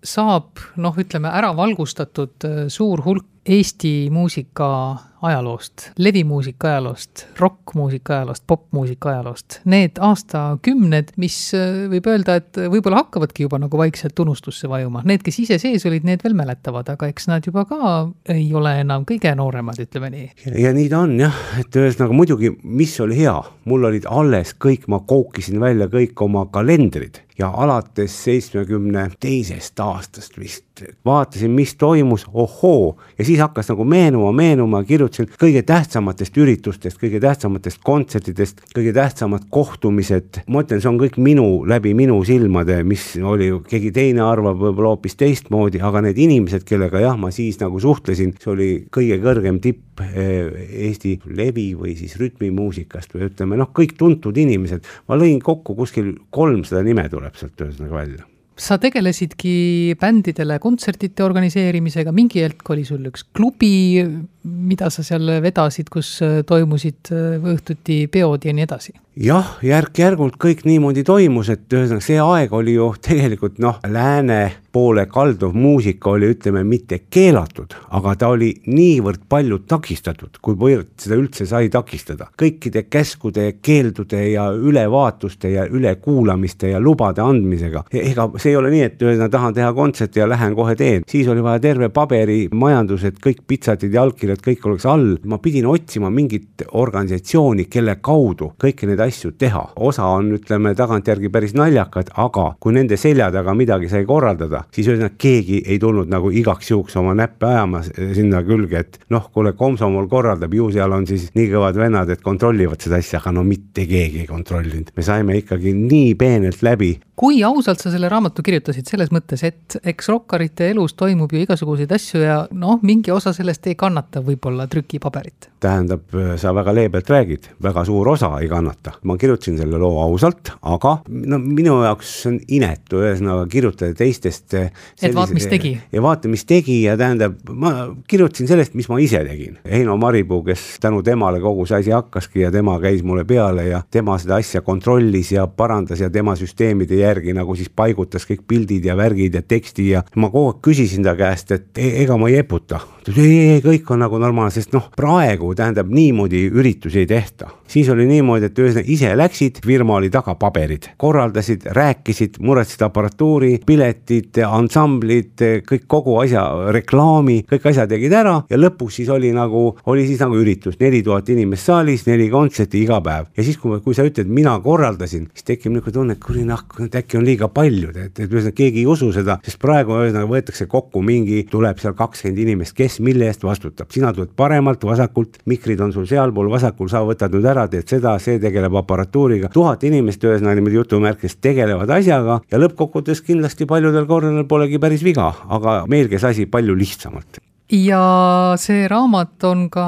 saab noh, ütleme ära valgustatud äh, suur hulk Eesti muusika ajaloost, levimuusika ajaloost, rokkmuusika ajaloost, popmuusika ajaloost. Need aastakümned, mis äh, võib öelda, et võib-olla hakkavadki juba nagu vaikselt unustusse vajuma, need, kes ise sees olid, need veel mäletavad, aga eks nad juba ka ei ole enam kõige nooremad, ütleme nii. ja nii ta on jah, et ühesõnaga muidugi, mis oli hea, mul olid alles kõik, ma kookisin välja kõik oma kalendrid ja alates seitsmekümne teisest aastast vist vaatasin, mis toimus, ohoo, ja siis hakkas nagu meenuma, meenuma, kirjutasin kõige tähtsamatest üritustest, kõige tähtsamatest kontsertidest, kõige tähtsamad kohtumised. ma ütlen, see on kõik minu, läbi minu silmade, mis oli, keegi teine arvab võib-olla hoopis teistmoodi, aga need inimesed, kellega jah, ma siis nagu suhtlesin, see oli kõige kõrgem tipp eh, Eesti levi või siis rütmimuusikast või ütleme noh, kõik tuntud inimesed. ma lõin kokku kuskil kolmsada nime tuleb sealt ühesõnaga välja sa tegelesidki bändidele kontsertide organiseerimisega, mingi hetk oli sul üks klubi, mida sa seal vedasid, kus toimusid õhtuti peod ja nii edasi? Jah, järk-järgult kõik niimoodi toimus, et ühesõnaga see aeg oli ju tegelikult noh, lääne poole kalduv muusika oli, ütleme, mitte keelatud, aga ta oli niivõrd palju takistatud, kuivõrd seda üldse sai takistada. kõikide käskude, keeldude ja ülevaatuste ja ülekuulamiste ja lubade andmisega. E-, ega see ei ole nii, et ühesõnaga tahan teha kontserti ja lähen kohe teen, siis oli vaja terve paberimajandus, et kõik pitsatid ja allkirjad, kõik oleks all. ma pidin otsima mingit organisatsiooni, kelle kaudu kõiki neid asju teha. osa on, ütleme tagantjärgi päris naljakad, aga kui nende selja taga midagi sai korraldada, siis ühesõnaga keegi ei tulnud nagu igaks juhuks oma näppe ajama sinna külge, et noh, kuule, komsomol korraldab, ju seal on siis nii kõvad vennad, et kontrollivad seda asja, aga no mitte keegi ei kontrollinud. me saime ikkagi nii peenelt läbi. Kui ausalt sa selle raamatu kirjutasid, selles mõttes, et eks rokkarite elus toimub ju igasuguseid asju ja noh, mingi osa sellest ei kannata võib-olla trükipaberit. tähendab, sa väga leebelt räägid, väga suur osa ei kannata ma kirjutasin selle loo ausalt, aga no minu jaoks on inetu ühesõnaga kirjutada teistest. et vaat, mis tegi. ja vaata, mis tegi ja tähendab, ma kirjutasin sellest, mis ma ise tegin. Heino Maripuu, kes tänu temale kogu see asi hakkaski ja tema käis mulle peale ja tema seda asja kontrollis ja parandas ja tema süsteemide järgi nagu siis paigutas kõik pildid ja värgid ja teksti ja ma kogu aeg küsisin ta käest, et e ega ma ei eputa. Ta ütles ei, ei, kõik on nagu normaalne, sest noh, praegu tähendab niimoodi üritusi ei tehta. siis oli niimoodi, et ühesõnaga ise läksid, firma oli taga paberid, korraldasid, rääkisid, muretsesid aparatuuri, piletid, ansamblid, kõik kogu asja, reklaami, kõik asjad tegid ära ja lõpuks siis oli nagu, oli siis nagu üritus, neli tuhat inimest saalis, neli kontserti iga päev. Ja siis, kui, kui sa ütled, mina korraldasin, siis tekib niisugune tunne, et kurat, nahk, äkki on liiga palju, et, et ühesõnaga keegi ei usu seda, sest praegu ühesõnaga võetakse kokku mingi, tuleb seal kakskümmend inimest, kes mille eest vastutab, sina tuled paremalt, vasakult, mikrid on sul sealpool vasakul, sa võtad nüüd ära, teed seda, see tegeleb aparatuuriga, tuhat inimest ühesõnaga niimoodi jutumärkides tegelevad asjaga ja lõppkokkuvõttes kindlasti paljudel kordadel polegi päris viga, aga meil käis asi palju lihtsamalt ja see raamat on ka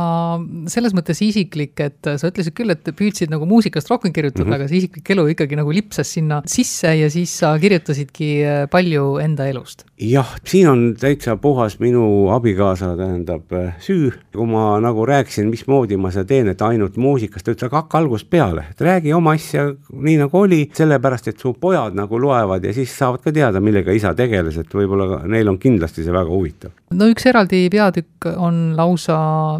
selles mõttes isiklik, et sa ütlesid küll, et püüdsid nagu muusikast rohkem kirjutada mm, -hmm. aga see isiklik elu ikkagi nagu lipsas sinna sisse ja siis sa kirjutasidki palju enda elust. jah, siin on täitsa puhas minu abikaasa, tähendab süü, kui ma nagu rääkisin, mismoodi ma seda teen, et ainult muusikast, ta ütles, aga hakka algusest peale, et räägi oma asja nii nagu oli, sellepärast et su pojad nagu loevad ja siis saavad ka teada, millega isa tegeles, et võib-olla neil on kindlasti see väga huvitav. no üks eraldi peatükk on lausa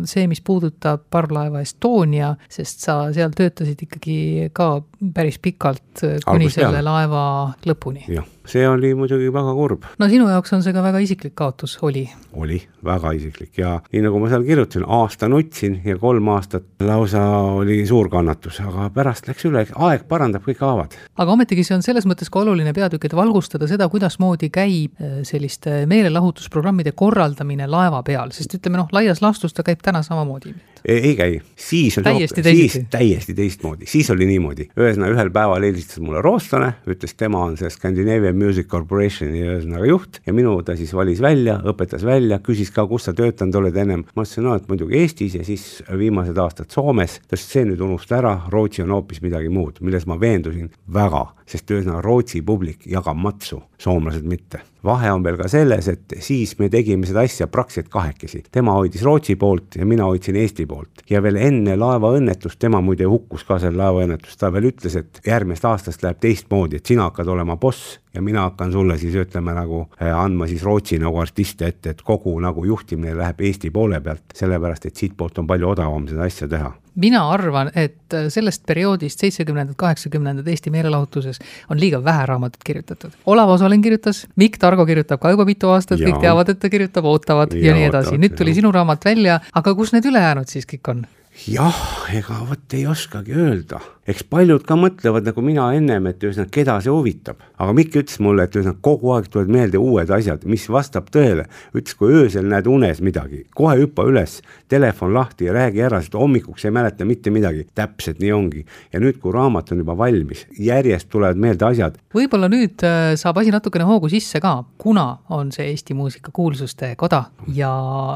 see, mis puudutab parvlaeva Estonia, sest sa seal töötasid ikkagi ka päris pikalt kuni selle laeva lõpuni. jah see oli muidugi väga kurb. no sinu jaoks on see ka väga isiklik kaotus, oli? oli, väga isiklik ja nii nagu ma seal kirjutasin, aasta nutsin ja kolm aastat lausa oli suur kannatus, aga pärast läks üle, aeg parandab kõik haavad. aga ometigi see on selles mõttes ka oluline peatükk, et valgustada seda, kuidasmoodi käib äh, selliste meelelahutusprogrammide korraldamine laeva peal, sest ütleme noh, laias laastus ta käib täna samamoodi ei, käi, siis oli täiesti teisiti. siis täiesti teistmoodi, siis oli niimoodi, ühesõnaga ühel päeval helistas mulle rootslane, ütles, tema on see Scandinavian Music Corporationi ühesõnaga juht ja minu ta siis valis välja, õpetas välja, küsis ka, kus sa töötanud oled ennem. ma ütlesin, no et muidugi Eestis ja siis viimased aastad Soomes. ta ütles, see nüüd unusta ära, Rootsi on hoopis midagi muud, milles ma veendusin väga, sest ühesõnaga Rootsi publik jagab matsu, soomlased mitte. Vahe on veel ka selles, et siis me tegime seda asja praktiliselt kahekesi, tema hoidis Rootsi poolt ja mina hoidsin Eesti poolt. Ja veel enne laevaõnnetust, tema muide hukkus ka seal laevaõnnetuses, ta veel ütles, et järgmisest aastast läheb teistmoodi, et sina hakkad olema boss ja mina hakkan sulle siis ütleme nagu eh, andma siis Rootsi nagu artiste ette, et kogu nagu juhtimine läheb Eesti poole pealt, sellepärast et siitpoolt on palju odavam seda asja teha mina arvan, et sellest perioodist, seitsmekümnendad, kaheksakümnendad Eesti meelelahutuses on liiga vähe raamatut kirjutatud. Olav Osolin kirjutas, Mikk Targo kirjutab ka juba mitu aastat, kõik teavad, et ta kirjutab, ootavad ja, ja nii edasi, nüüd tuli ja. sinu raamat välja, aga kus need ülejäänud siis kõik on? jah, ega vot ei oskagi öelda eks paljud ka mõtlevad nagu mina ennem, et ühesõnaga, keda see huvitab. aga Mikk ütles mulle, et ühesõnaga kogu aeg tulevad meelde uued asjad, mis vastab tõele. ütles, kui öösel näed unes midagi, kohe hüppa üles, telefon lahti ja räägi ära, sest hommikuks ei mäleta mitte midagi. täpselt nii ongi. ja nüüd, kui raamat on juba valmis, järjest tulevad meelde asjad. võib-olla nüüd äh, saab asi natukene hoogu sisse ka, kuna on see Eesti Muusika Kuulsuste Koda ja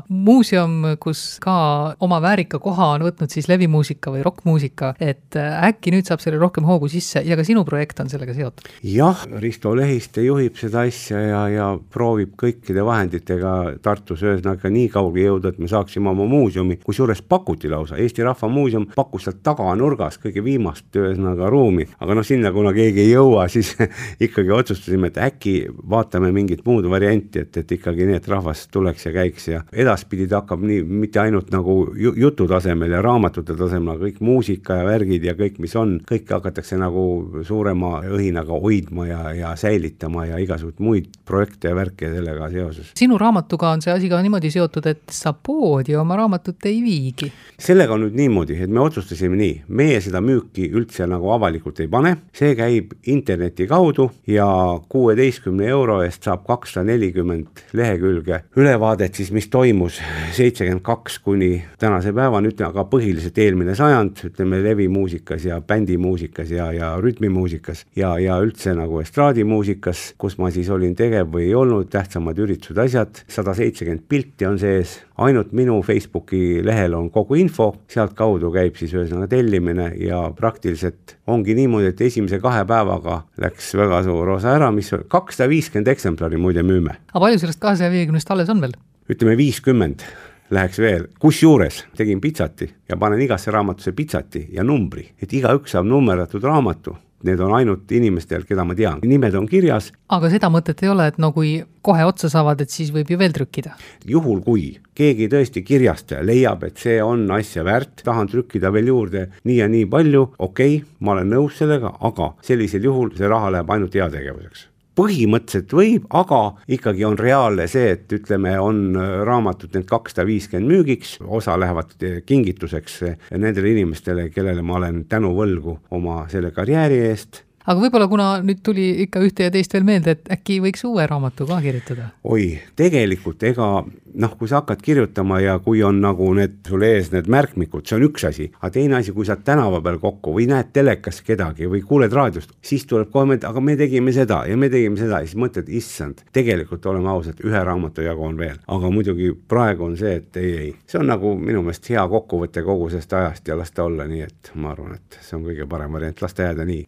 muuseum, kus ka oma väärika koha on võtnud siis levimuusika või rokkmuusika, et äh, äkki äkki nüüd saab sellele rohkem hoogu sisse ja ka sinu projekt on sellega seotud? jah, Risto Lehiste juhib seda asja ja, ja proovib kõikide vahenditega Tartus ühesõnaga nii kaugele jõuda, et me saaksime oma muuseumi, kusjuures pakuti lausa, Eesti Rahva Muuseum pakkus sealt taganurgas kõige viimast ühesõnaga ruumi, aga noh, sinna kuna keegi ei jõua, siis <laughs> ikkagi otsustasime, et äkki vaatame mingit muud varianti, et, et ikkagi nii, et rahvas tuleks ja käiks ja edaspidi ta hakkab nii, mitte ainult nagu jutu tasemel ja raamatute tasemel, aga kõik muusika ja värgid ja kõik, mis mis on, kõike hakatakse nagu suurema õhinaga hoidma ja, ja säilitama ja igasuguseid muid projekte ja värke sellega seoses. sinu raamatuga on see asi ka niimoodi seotud, et sa poodi oma raamatut ei viigi? sellega on nüüd niimoodi, et me otsustasime nii, meie seda müüki üldse nagu avalikult ei pane, see käib interneti kaudu ja kuueteistkümne euro eest saab kakssada nelikümmend lehekülge ülevaadet siis, mis toimus seitsekümmend kaks kuni tänase päevani, ütleme aga põhiliselt eelmine sajand, ütleme levimuusikas ja bändimuusikas ja, ja rütmimuusikas ja, ja üldse nagu estraadimuusikas, kus ma siis olin tegev või ei olnud, tähtsamad üritused, asjad, sada seitsekümmend pilti on sees, ainult minu Facebooki lehel on kogu info, sealtkaudu käib siis ühesõnaga tellimine ja praktiliselt ongi niimoodi, et esimese kahe päevaga läks väga suur osa ära, mis kakssada viiskümmend eksemplari muide müüme. aga palju sellest kahesaja viiekümnest alles on veel? ütleme viiskümmend läheks veel, kusjuures tegin pitsati ja panen igasse raamatusse pitsati ja numbri, et igaüks saab nummerdatud raamatu need on ainult inimestel, keda ma tean, nimed on kirjas. aga seda mõtet ei ole, et no kui kohe otsa saavad, et siis võib ju veel trükkida? juhul, kui keegi tõesti kirjastaja leiab, et see on asja väärt, tahan trükkida veel juurde nii ja nii palju, okei okay,, ma olen nõus sellega, aga sellisel juhul see raha läheb ainult heategevuseks põhimõtteliselt võib, aga ikkagi on reaalne see, et ütleme, on raamatud need kakssada viiskümmend müügiks, osa lähevad kingituseks nendele inimestele, kellele ma olen tänu võlgu oma selle karjääri eest aga võib-olla kuna nüüd tuli ikka ühte ja teist veel meelde, et äkki võiks uue raamatu ka kirjutada? oi, tegelikult ega noh, kui sa hakkad kirjutama ja kui on nagu need sul ees need märkmikud, see on üks asi, aga teine asi, kui sa tänava peal kokku või näed telekas kedagi või kuuled raadiost, siis tuleb mõelda, aga me tegime seda ja me tegime seda. Ja siis mõtled, issand, tegelikult oleme ausad, ühe raamatu jagu on veel, aga muidugi praegu on see, et ei, ei, see on nagu minu meelest hea kokkuvõte kogu sellest ajast ja las ta olla nii, et ma arvan, et see on kõige parem variant, las ta jääda nii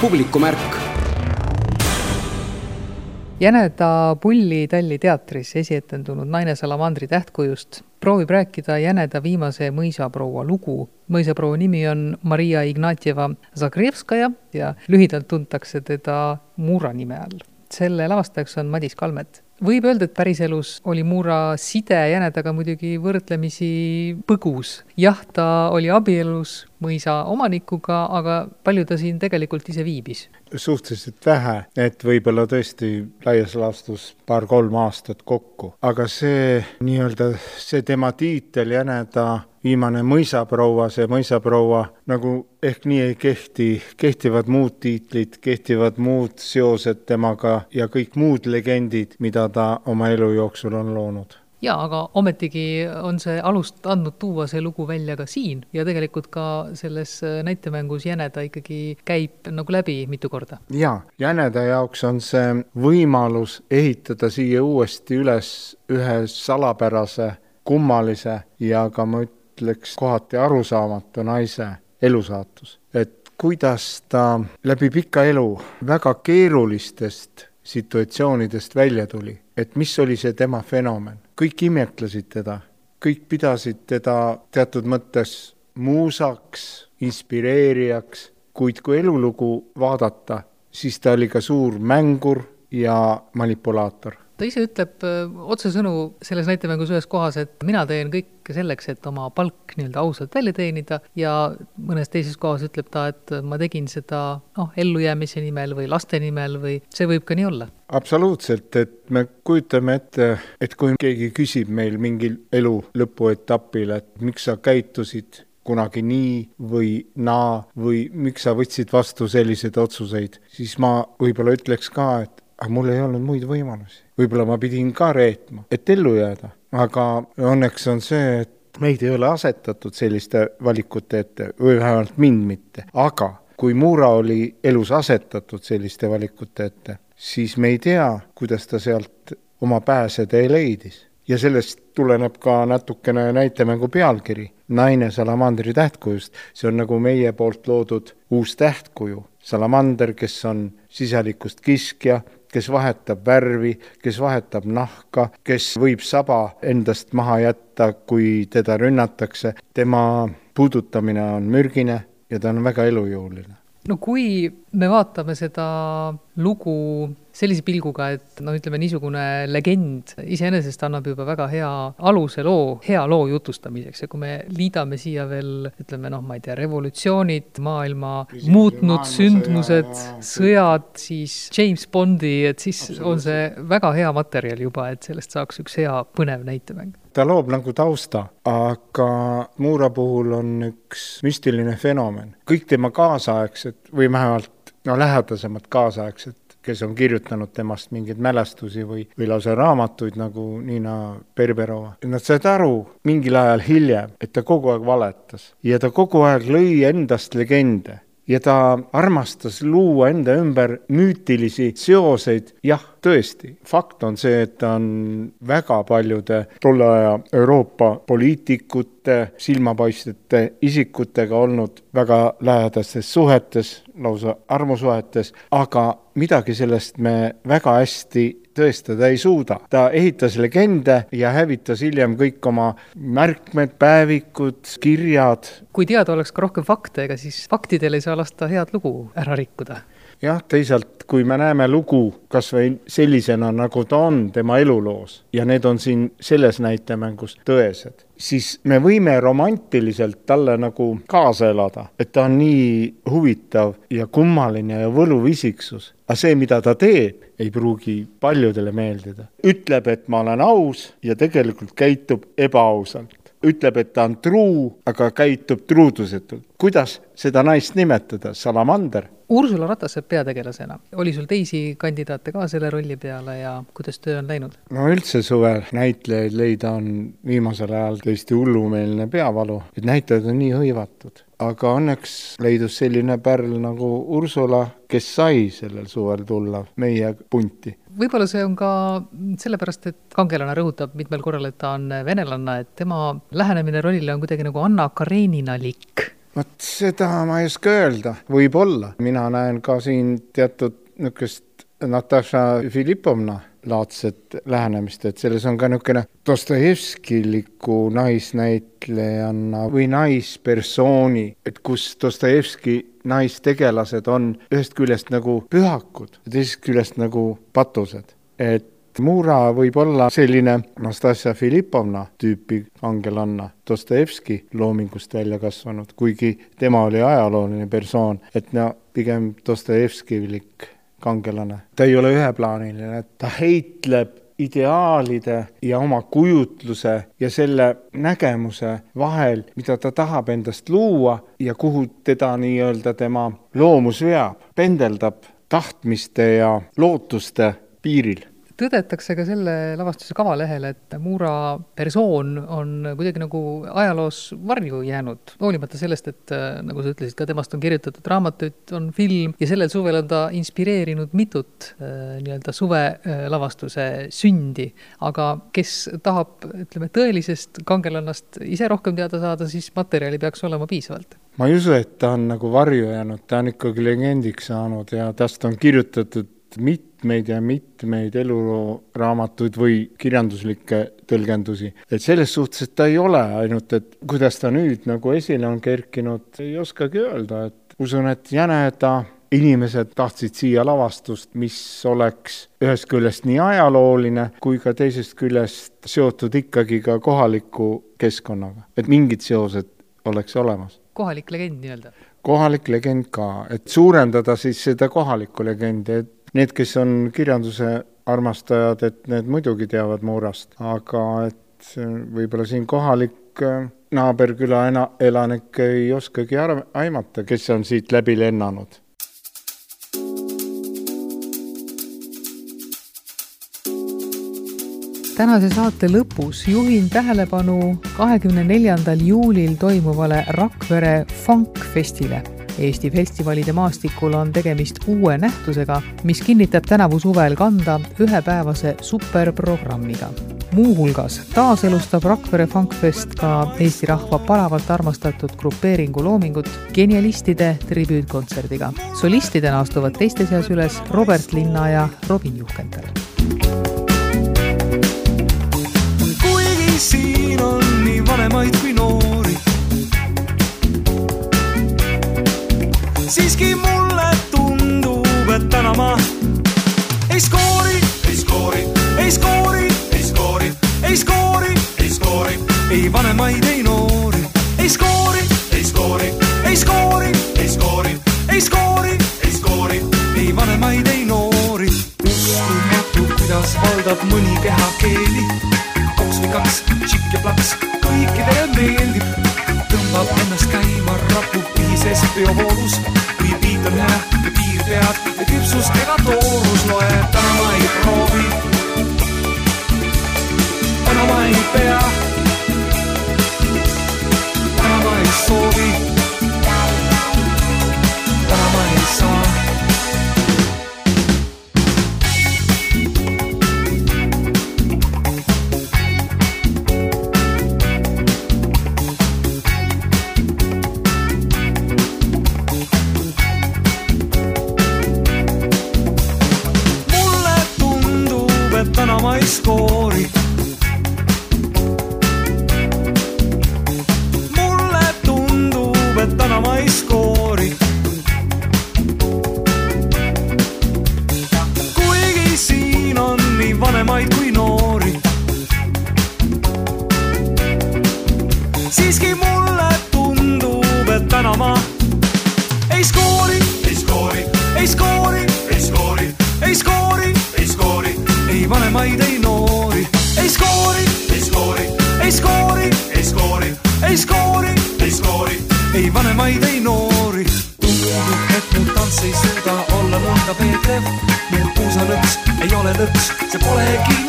publikumärk. Jäneda Pulli Talli teatris esietendunud Naine salamandri tähtkujust proovib rääkida Jäneda viimase mõisaproua lugu. mõisaproua nimi on Maria Ignatjeva Zagrevskaja ja lühidalt tuntakse teda Mura nime all. selle lavastajaks on Madis Kalmet võib öelda, et päriselus oli Muura side jänedaga muidugi võrdlemisi põgus. jah, ta oli abielus mõisa omanikuga, aga palju ta siin tegelikult ise viibis? suhteliselt vähe, et võib-olla tõesti laias laastus paar-kolm aastat kokku, aga see nii-öelda, see tema tiitel jäneda viimane mõisaproua, see mõisaproua nagu ehk nii ei kehti, kehtivad muud tiitlid, kehtivad muud seosed temaga ja kõik muud legendid, mida ta oma elu jooksul on loonud jaa, aga ometigi on see alust andnud tuua see lugu välja ka siin ja tegelikult ka selles näitemängus Jäneda ikkagi käib nagu läbi mitu korda. jaa, Jäneda jaoks on see võimalus ehitada siia uuesti üles ühe salapärase, kummalise ja ka ma üt-, ütleks kohati arusaamatu naise elusaatus. et kuidas ta läbi pika elu väga keerulistest situatsioonidest välja tuli, et mis oli see tema fenomen. Kõik imetlesid teda, kõik pidasid teda teatud mõttes muusaks, inspireerijaks, kuid kui elulugu vaadata, siis ta oli ka suur mängur ja manipulaator ta ise ütleb otsesõnu selles näitemängus ühes kohas, et mina teen kõike selleks, et oma palk nii-öelda ausalt välja teenida ja mõnes teises kohas ütleb ta, et ma tegin seda noh, ellujäämise nimel või laste nimel või see võib ka nii olla? absoluutselt, et me kujutame ette, et kui keegi küsib meil mingil elu lõpuetapil, et miks sa käitusid kunagi nii või naa või miks sa võtsid vastu selliseid otsuseid, siis ma võib-olla ütleks ka, et aga mul ei olnud muid võimalusi. võib-olla ma pidin ka reetma, et ellu jääda, aga õnneks on see, et meid ei ole asetatud selliste valikute ette või vähemalt mind mitte, aga kui Muura oli elus asetatud selliste valikute ette, siis me ei tea, kuidas ta sealt oma pääsetee leidis. ja sellest tuleneb ka natukene näitemängu pealkiri, Naine salamandri tähtkujust. see on nagu meie poolt loodud uus tähtkuju, salamander, kes on siselikust kiskja, kes vahetab värvi, kes vahetab nahka, kes võib saba endast maha jätta, kui teda rünnatakse, tema puudutamine on mürgine ja ta on väga elujõuline. No kui me vaatame seda lugu sellise pilguga, et no ütleme, niisugune legend iseenesest annab juba väga hea aluse loo, hea loo jutustamiseks. Ja kui me liidame siia veel ütleme noh, ma ei tea, revolutsioonid, maailma Küsimus muutnud sündmused, sõjad, siis James Bondi, et siis on see väga hea materjal juba, et sellest saaks üks hea põnev näitemäng ta loob nagu tausta, aga Muura puhul on üks müstiline fenomen. kõik tema kaasaegsed või vähemalt no lähedasemad kaasaegsed kes on kirjutanud temast mingeid mälestusi või, või lausa raamatuid nagu Niina Berberova. Nad said aru mingil ajal hiljem, et ta kogu aeg valetas ja ta kogu aeg lõi endast legende ja ta armastas luua enda ümber müütilisi seoseid, jah tõesti, fakt on see, et ta on väga paljude tolle aja Euroopa poliitikute, silmapaistvate isikutega olnud väga lähedastes suhetes, lausa armusuhetes, aga midagi sellest me väga hästi tõestada ei suuda. ta ehitas legende ja hävitas hiljem kõik oma märkmed, päevikud, kirjad. kui teada oleks ka rohkem fakte, ega siis faktidel ei saa lasta head lugu ära rikkuda jah, teisalt, kui me näeme lugu kas või sellisena, nagu ta on tema eluloos ja need on siin selles näitemängus tõesed, siis me võime romantiliselt talle nagu kaasa elada, et ta on nii huvitav ja kummaline ja võluv isiksus. aga see, mida ta teeb, ei pruugi paljudele meeldida. ütleb, et ma olen aus ja tegelikult käitub ebaausalt ütleb, et ta on truu, aga käitub truudusetult. Kuidas seda naist nimetada, salamander? Ursula Ratase peategelasena, oli sul teisi kandidaate ka selle rolli peale ja kuidas töö on läinud? no üldse suvel näitlejaid leida on viimasel ajal tõesti hullumeelne peavalu, et näitlejad on nii hõivatud. aga õnneks leidus selline pärl nagu Ursula, kes sai sellel suvel tulla meie punti võib-olla see on ka sellepärast, et kangelane rõhutab mitmel korral, et ta on venelanna, et tema lähenemine rollile on kuidagi nagu Anna Kareninalik vot seda ma ei oska öelda, võib-olla, mina näen ka siin teatud niisugust Natasha Filipovna laadset lähenemist, et selles on ka niisugune Dostojevskiliku naisnäitlejanna või naispersooni, et kus Dostojevski naistegelased on ühest küljest nagu pühakud ja teisest küljest nagu patused. et Mura võib olla selline Nastasja Filipovna tüüpi kangelanna, Dostojevski loomingust välja kasvanud, kuigi tema oli ajalooline persoon, et no pigem Dostojevskilik kangelane. ta ei ole üheplaaniline, ta heitleb ideaalide ja oma kujutluse ja selle nägemuse vahel, mida ta tahab endast luua ja kuhu teda nii-öelda tema loomus veab, pendeldab tahtmiste ja lootuste piiril tõdetakse ka selle lavastuse kavalehel, et Muura persoon on kuidagi nagu ajaloos varju jäänud, hoolimata sellest, et äh, nagu sa ütlesid, ka temast on kirjutatud raamatuid, on film ja sellel suvel on ta inspireerinud mitut äh, nii-öelda suvelavastuse sündi. aga kes tahab, ütleme, tõelisest kangelannast ise rohkem teada saada, siis materjali peaks olema piisavalt ma ei usu, et ta on nagu varju jäänud, ta on ikkagi legendiks saanud ja tast on kirjutatud mitmeid ja mitmeid eluraamatuid või kirjanduslikke tõlgendusi. et selles suhtes, et ta ei ole ainult, et kuidas ta nüüd nagu esile on kerkinud, ei oskagi öelda, et usun, et jäneda inimesed tahtsid siia lavastust, mis oleks ühest küljest nii ajalooline kui ka teisest küljest seotud ikkagi ka kohaliku keskkonnaga, et mingid seosed oleks olemas. kohalik legend nii-öelda? kohalik legend ka, et suurendada siis seda kohalikku legendi, et need, kes on kirjanduse armastajad, et need muidugi teavad Muurast, aga et võib-olla siin kohalik äh, naaberküla ena-, elanik ei oskagi arv-, aimata, kes on siit läbi lennanud. Tänase saate lõpus juhin tähelepanu kahekümne neljandal juulil toimuvale Rakvere Funkfestile Eesti festivalide maastikul on tegemist uue nähtusega, mis kinnitab tänavu suvel kanda ühepäevase superprogrammiga. muuhulgas taaselustab Rakvere Funkfest ka Eesti rahva palavalt armastatud grupeeringu loomingut genialistide tribüütkontserdiga. solistidena astuvad teiste seas üles Robert Linna ja Robin Juhkental. kuigi siin on nii vanemaid kui noori siiski mulle tundub, et täna ma ei skoori, ei ole lõks,